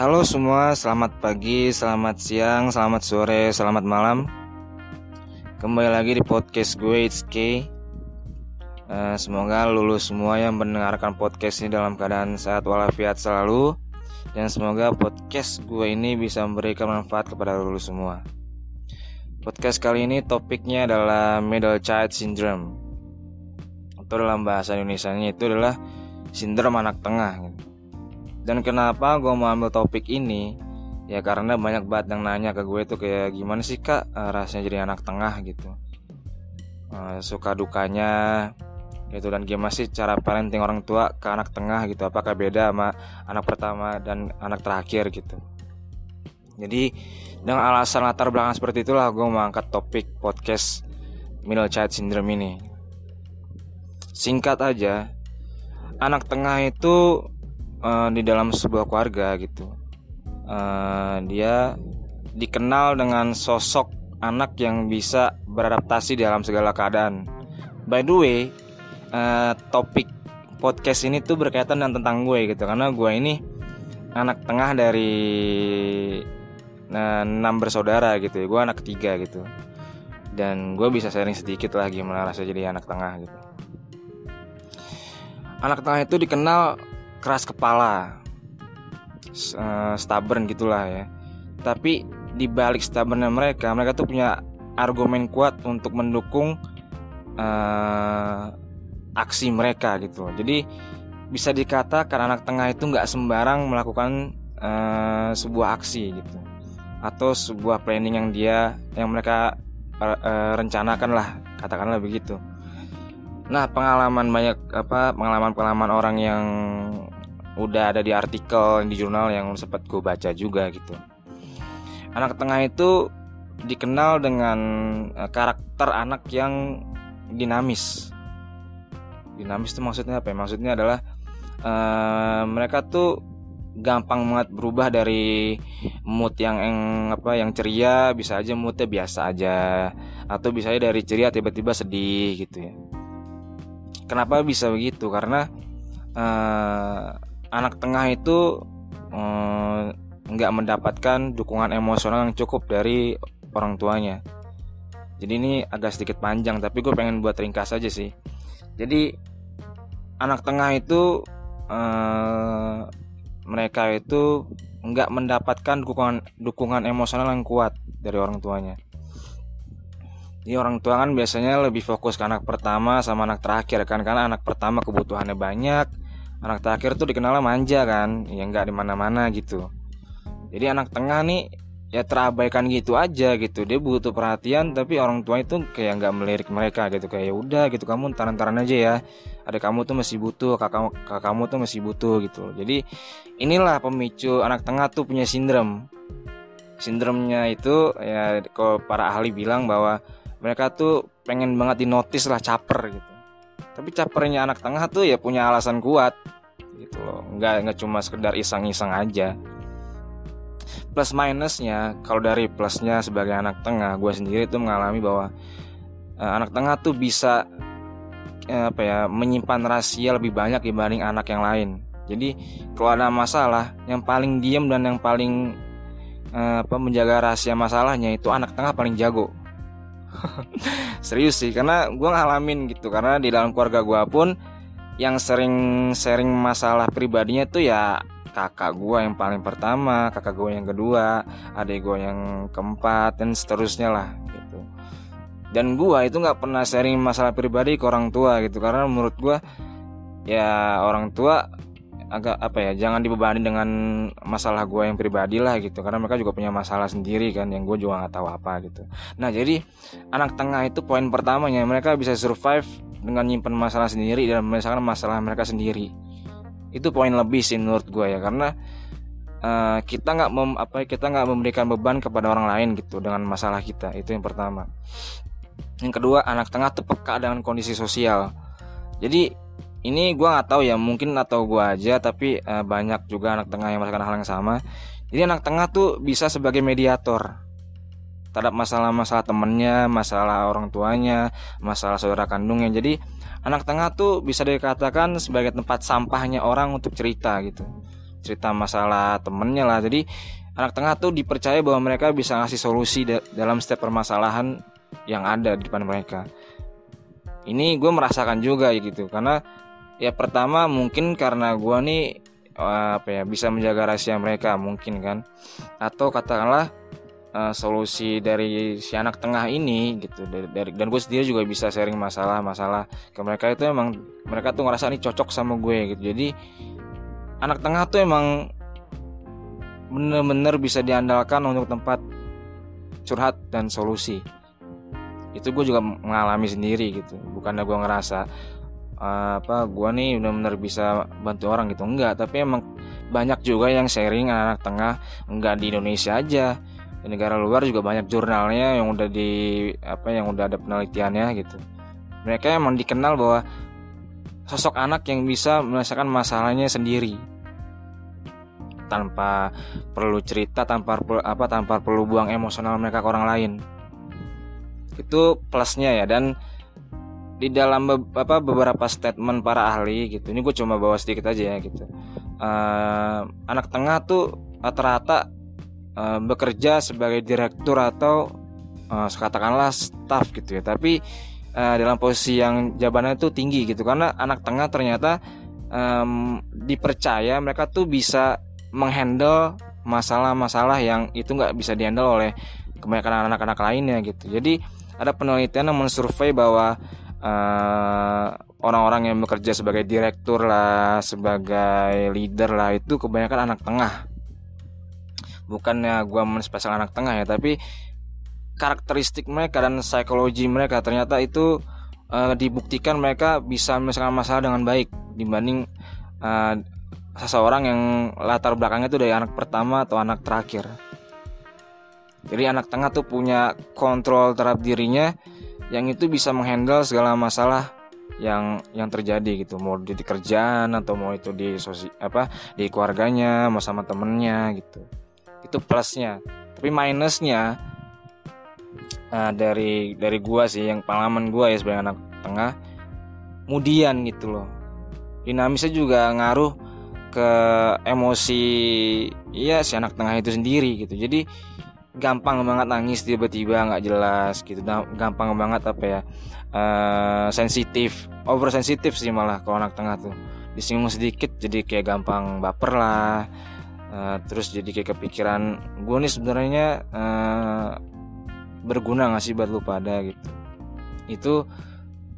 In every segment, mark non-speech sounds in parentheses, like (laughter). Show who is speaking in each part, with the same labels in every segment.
Speaker 1: Halo semua, selamat pagi, selamat siang, selamat sore, selamat malam. Kembali lagi di podcast gue It's K. Uh, semoga lulus semua yang mendengarkan podcast ini dalam keadaan sehat walafiat selalu dan semoga podcast gue ini bisa memberikan manfaat kepada lulus semua. Podcast kali ini topiknya adalah middle child syndrome. Atau dalam bahasa Indonesia-nya itu adalah sindrom anak tengah. Gitu. Dan kenapa gue mau ambil topik ini? Ya karena banyak banget yang nanya ke gue itu kayak gimana sih kak eh, rasanya jadi anak tengah gitu. Uh, suka dukanya gitu dan gimana sih cara parenting orang tua ke anak tengah gitu apakah beda sama anak pertama dan anak terakhir gitu jadi dengan alasan latar belakang seperti itulah gue mau angkat topik podcast middle child syndrome ini. Singkat aja, anak tengah itu uh, di dalam sebuah keluarga gitu. Uh, dia dikenal dengan sosok anak yang bisa beradaptasi dalam segala keadaan. By the way, uh, topik podcast ini tuh berkaitan dengan tentang gue gitu karena gue ini anak tengah dari enam bersaudara gitu ya gue anak ketiga gitu dan gue bisa sharing sedikit lah gimana rasanya jadi anak tengah gitu anak tengah itu dikenal keras kepala uh, stubborn gitulah ya. Tapi di balik stubbornnya mereka mereka tuh punya argumen kuat untuk mendukung uh, aksi mereka gitu jadi bisa dikatakan anak tengah itu nggak sembarang melakukan uh, sebuah aksi gitu. Atau sebuah planning yang dia yang mereka rencanakan lah katakanlah begitu. Nah pengalaman banyak apa pengalaman pengalaman orang yang udah ada di artikel di jurnal yang sempat gue baca juga gitu. Anak tengah itu dikenal dengan uh, karakter anak yang dinamis. Dinamis itu maksudnya apa ya? Maksudnya adalah uh, mereka tuh gampang banget berubah dari mood yang, yang apa yang ceria bisa aja moodnya biasa aja. Atau bisa aja dari ceria tiba-tiba sedih gitu ya. Kenapa bisa begitu? Karena uh, anak tengah itu uh, nggak mendapatkan dukungan emosional yang cukup dari orang tuanya jadi ini agak sedikit panjang tapi gue pengen buat ringkas aja sih jadi anak tengah itu uh, mereka itu nggak mendapatkan dukungan dukungan emosional yang kuat dari orang tuanya. Jadi orang tua kan biasanya lebih fokus ke anak pertama sama anak terakhir kan karena anak pertama kebutuhannya banyak, anak terakhir tuh dikenal manja kan, ya nggak di mana-mana gitu. Jadi anak tengah nih ya terabaikan gitu aja gitu. Dia butuh perhatian tapi orang tua itu kayak nggak melirik mereka gitu. Kayak ya udah gitu kamu taran-taran aja ya. Ada kamu tuh masih butuh kakak kakak kamu tuh masih butuh gitu. Jadi inilah pemicu anak tengah tuh punya sindrom. Sindromnya itu ya kalau para ahli bilang bahwa mereka tuh pengen banget dinotis lah caper gitu tapi capernya anak tengah tuh ya punya alasan kuat. Gitu loh. Nggak nggak cuma sekedar iseng-iseng aja. Plus minusnya kalau dari plusnya sebagai anak tengah gue sendiri tuh mengalami bahwa uh, anak tengah tuh bisa uh, apa ya menyimpan rahasia lebih banyak dibanding anak yang lain. Jadi kalau ada masalah yang paling diem dan yang paling uh, apa menjaga rahasia masalahnya itu anak tengah paling jago (laughs) serius sih karena gue ngalamin gitu. Karena di dalam keluarga gue pun yang sering sharing masalah pribadinya tuh ya kakak gue yang paling pertama kakak gue yang kedua adik gue yang keempat dan seterusnya lah gitu. Dan gue itu nggak pernah sharing masalah pribadi ke orang tua gitu. Karena menurut gue ya orang tua agak apa ya jangan dibebani dengan masalah gue yang pribadi lah gitu. Karena mereka juga punya masalah sendiri kan yang gue juga nggak tahu apa gitu. Nah jadi anak tengah itu poin pertamanya mereka bisa survive dengan nyimpan masalah sendiri dan menyelesaikan masalah mereka sendiri. Itu poin lebih sih menurut gue ya karena uh, kita nggak mem apa kita nggak memberikan beban kepada orang lain gitu dengan masalah kita. Itu yang pertama. Yang kedua anak tengah tuh peka dengan kondisi sosial. Jadi ini gue nggak tahu ya mungkin atau gue aja tapi uh, banyak juga anak tengah yang merasakan hal yang sama jadi anak tengah tuh bisa sebagai mediator terhadap masalah-masalah temennya, masalah orang tuanya, masalah saudara kandungnya. Jadi anak tengah tuh bisa dikatakan sebagai tempat sampahnya orang untuk cerita gitu. cerita masalah temennya lah jadi anak tengah tuh dipercaya bahwa mereka bisa ngasih solusi da dalam setiap permasalahan yang ada di depan mereka ini gue merasakan juga gitu karena ya pertama mungkin karena gue nih apa ya bisa menjaga rahasia mereka mungkin kan. Atau katakanlah uh, solusi dari si anak tengah ini gitu dari, dari dan gue sendiri juga bisa sharing masalah-masalah ke mereka. Itu emang mereka tuh ngerasa ini cocok sama gue gitu. Jadi anak tengah tuh emang bener-bener bisa diandalkan untuk tempat curhat dan solusi. Itu gue juga mengalami sendiri gitu. Bukannya gue ngerasa apa gue nih bener-bener bisa bantu orang gitu. Enggak tapi emang banyak juga yang sharing anak, -anak tengah. Enggak di Indonesia aja. Di negara luar juga banyak jurnalnya yang udah di apa yang udah ada penelitiannya gitu. Mereka emang dikenal bahwa sosok anak yang bisa menyelesaikan masalahnya sendiri. Tanpa perlu cerita tanpa apa tanpa perlu buang emosional mereka ke orang lain. Itu plusnya ya dan di dalam be apa beberapa statement para ahli gitu. Ini gue cuma bawa sedikit aja ya gitu. Uh, anak tengah tuh rata-rata uh, bekerja sebagai direktur atau uh, katakanlah staff gitu ya. Tapi uh, dalam posisi yang jabatannya itu tinggi gitu. Karena anak tengah ternyata um, dipercaya mereka tuh bisa menghandle masalah-masalah yang itu nggak bisa dihandle oleh kebanyakan anak-anak lainnya gitu. Jadi ada penelitian yang mensurvei bahwa uh, orang-orang yang bekerja sebagai direktur lah, sebagai leader lah itu kebanyakan anak tengah. Bukannya gue menspesial anak tengah ya, tapi karakteristik mereka dan psikologi mereka ternyata itu uh, dibuktikan mereka bisa menyelesaikan masalah dengan baik dibanding uh, seseorang yang latar belakangnya itu dari anak pertama atau anak terakhir. Jadi anak tengah tuh punya kontrol terhadap dirinya yang itu bisa menghandle segala masalah yang yang terjadi gitu. Mau di kerjaan atau mau itu di sosi, apa di keluarganya mau sama temennya gitu. Itu plusnya. Tapi minusnya uh, dari dari gua sih yang pengalaman gua ya sebagai anak tengah kemudian gitu loh. Dinamisnya juga ngaruh ke emosi iya si anak tengah itu sendiri gitu. Jadi gampang banget nangis tiba-tiba nggak jelas gitu. Gampang banget apa ya uh, sensitif oversensitif sih malah kalau anak tengah tuh. Disinggung sedikit jadi kayak gampang baper lah. Uh, terus jadi kayak kepikiran gue nih sebenarnya uh, berguna nggak sih buat lu pada? Gitu. Itu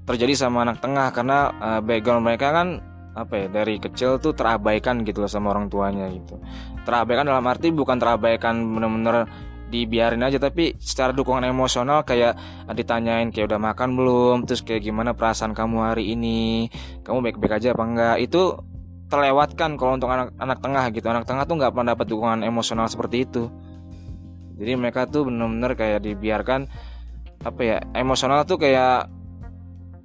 Speaker 1: terjadi sama anak tengah karena uh, background mereka kan apa ya dari kecil tuh terabaikan gitu loh sama orang tuanya gitu. Terabaikan dalam arti bukan terabaikan bener-bener dibiarin aja tapi secara dukungan emosional kayak ditanyain kayak udah makan belum terus kayak gimana perasaan kamu hari ini kamu baik-baik aja apa enggak itu terlewatkan kalau untuk anak anak tengah gitu. Anak tengah tuh nggak pernah dapat dukungan emosional seperti itu. Jadi mereka tuh bener-bener kayak dibiarkan apa ya emosional tuh kayak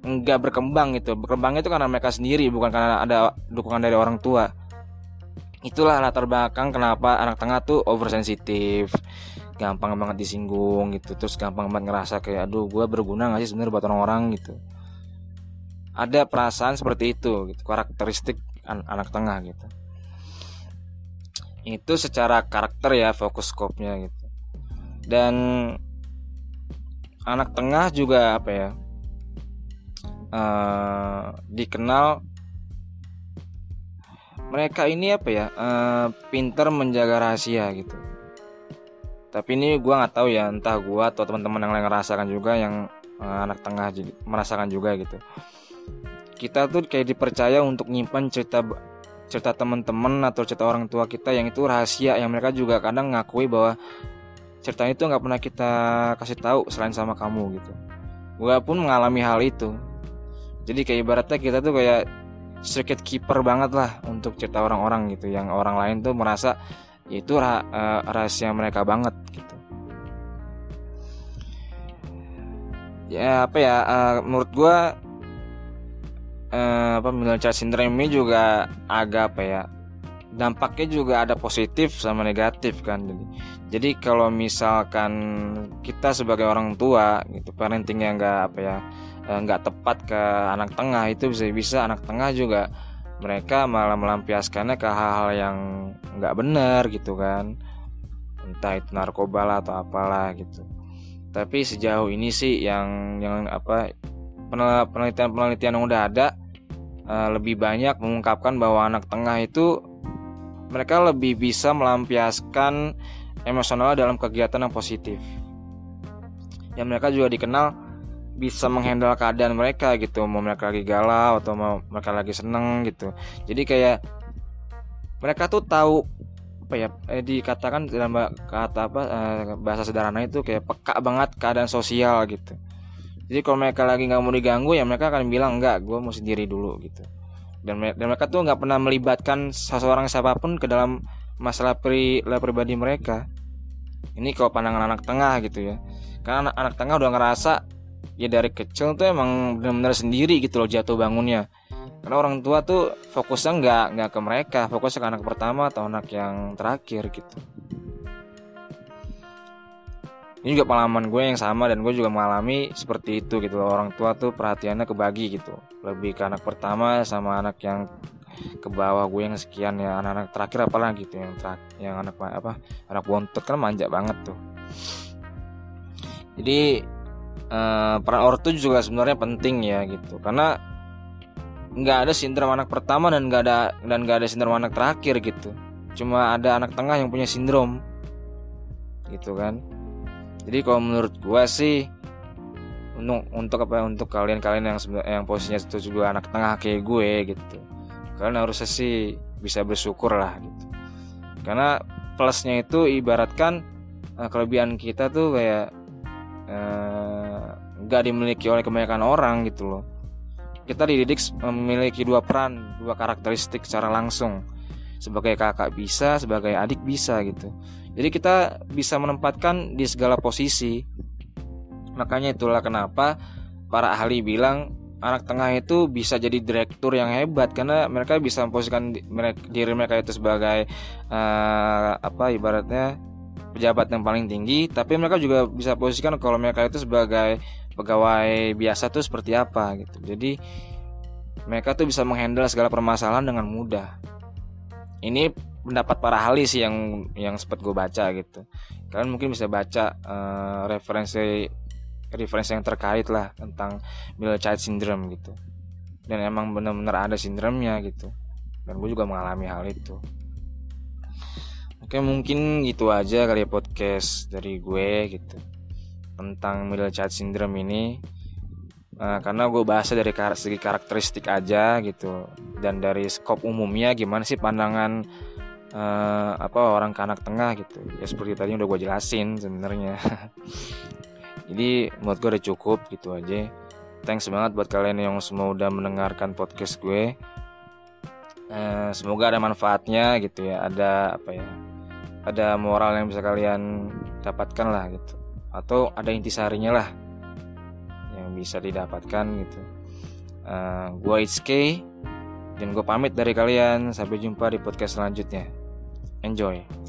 Speaker 1: nggak berkembang gitu. Berkembang itu karena mereka sendiri bukan karena ada dukungan dari orang tua. Itulah latar belakang kenapa anak tengah tuh oversensitif gampang banget disinggung gitu. Terus gampang banget ngerasa kayak aduh gue berguna gak sih sebenarnya buat orang-orang? gitu. Ada perasaan seperti itu gitu karakteristik an anak tengah gitu. Itu secara karakter ya fokus skopnya gitu. Dan anak tengah juga apa ya uh, dikenal mereka ini apa ya uh, pinter menjaga rahasia gitu tapi ini gue nggak tahu ya entah gue atau teman-teman yang lain ngerasakan juga yang uh, anak tengah jadi merasakan juga gitu. Kita tuh kayak dipercaya untuk nyimpan cerita cerita teman-teman atau cerita orang tua kita yang itu rahasia yang mereka juga kadang ngakui bahwa cerita itu nggak pernah kita kasih tahu selain sama kamu gitu. Gue pun mengalami hal itu. Jadi kayak ibaratnya kita tuh kayak circuit keeper banget lah untuk cerita orang-orang gitu yang orang lain tuh merasa itu rah uh, rahasia mereka banget gitu. Ya apa ya uh, menurut gue uh, apa middle ini juga agak apa ya dampaknya juga ada positif sama negatif kan. Jadi jadi kalau misalkan kita sebagai orang tua gitu parenting yang nggak apa ya Eh, nggak tepat ke anak tengah itu bisa bisa anak tengah juga mereka malah melampiaskannya ke hal-hal yang nggak benar gitu kan entah itu narkoba lah atau apalah gitu tapi sejauh ini sih yang yang apa penelitian-penelitian yang udah ada uh, lebih banyak mengungkapkan bahwa anak tengah itu mereka lebih bisa melampiaskan emosional dalam kegiatan yang positif. yang mereka juga dikenal bisa menghandle keadaan mereka gitu, mau mereka lagi galau atau mau mereka lagi seneng gitu. Jadi kayak mereka tuh tahu apa ya eh, dikatakan dalam kata apa eh, bahasa sederhana itu kayak peka banget keadaan sosial gitu. Jadi kalau mereka lagi nggak mau diganggu ya mereka akan bilang enggak gue mau sendiri dulu gitu. Dan, dan mereka tuh nggak pernah melibatkan seseorang siapa pun ke dalam masalah pri, pribadi mereka. Ini kalau pandangan anak tengah gitu ya. Karena anak, anak tengah udah ngerasa ya dari kecil tuh emang benar-benar sendiri gitu loh jatuh bangunnya. Karena orang tua tuh fokusnya nggak nggak ke mereka fokusnya ke anak pertama atau anak yang terakhir gitu. Ini juga pengalaman gue yang sama dan gue juga mengalami seperti itu gitu loh. orang tua tuh perhatiannya kebagi gitu. Lebih ke anak pertama sama anak yang ke bawah gue yang sekian ya. Anak-anak terakhir apalagi gitu yang terak, yang anak apa anak bontot kan manja banget tuh. Jadi eh, peran ortu juga sebenarnya penting ya gitu. Karena nggak ada sindrom anak pertama dan nggak ada dan nggak ada sindrom anak terakhir gitu. Cuma ada anak tengah yang punya sindrom gitu kan. Jadi kalau menurut gua sih untuk untuk apa untuk kalian-kalian yang yang posisinya itu juga anak tengah kayak gue gitu. Kalian harusnya sih bisa bersyukur lah gitu. Karena plusnya itu ibaratkan uh, kelebihan kita tuh kayak eh, uh, dimiliki oleh kebanyakan orang gitu loh kita dididik memiliki dua peran, dua karakteristik secara langsung. Sebagai kakak bisa, sebagai adik bisa gitu. Jadi kita bisa menempatkan di segala posisi. Makanya itulah kenapa para ahli bilang anak tengah itu bisa jadi direktur yang hebat karena mereka bisa memposisikan diri mereka itu sebagai uh, apa ibaratnya pejabat yang paling tinggi tapi mereka juga bisa posisikan kalau mereka itu sebagai pegawai biasa tuh seperti apa gitu. Jadi mereka tuh bisa menghandle segala permasalahan dengan mudah. Ini pendapat para ahli sih yang yang sempat gue baca gitu. Kalian mungkin bisa baca uh, referensi referensi yang terkait lah tentang middle child syndrome gitu. Dan emang benar-benar ada sindromnya gitu. Dan gue juga mengalami hal itu. Oke mungkin gitu aja kali ya podcast dari gue gitu tentang middle child syndrome ini uh, karena gue bahas dari segi karakteristik aja gitu. Dan dari skop umumnya gimana sih pandangan uh, apa orang ke anak tengah gitu. Ya seperti tadi udah gue jelasin sebenarnya. (laughs) Jadi menurut gue udah cukup gitu aja. Thanks banget buat kalian yang semua udah mendengarkan podcast gue. Uh, semoga ada manfaatnya gitu ya. Ada apa ya ada moral yang bisa kalian dapatkan lah gitu atau ada intisarinya lah yang bisa didapatkan gitu. Uh, eh, gue HK dan gue pamit dari kalian. Sampai jumpa di podcast selanjutnya. Enjoy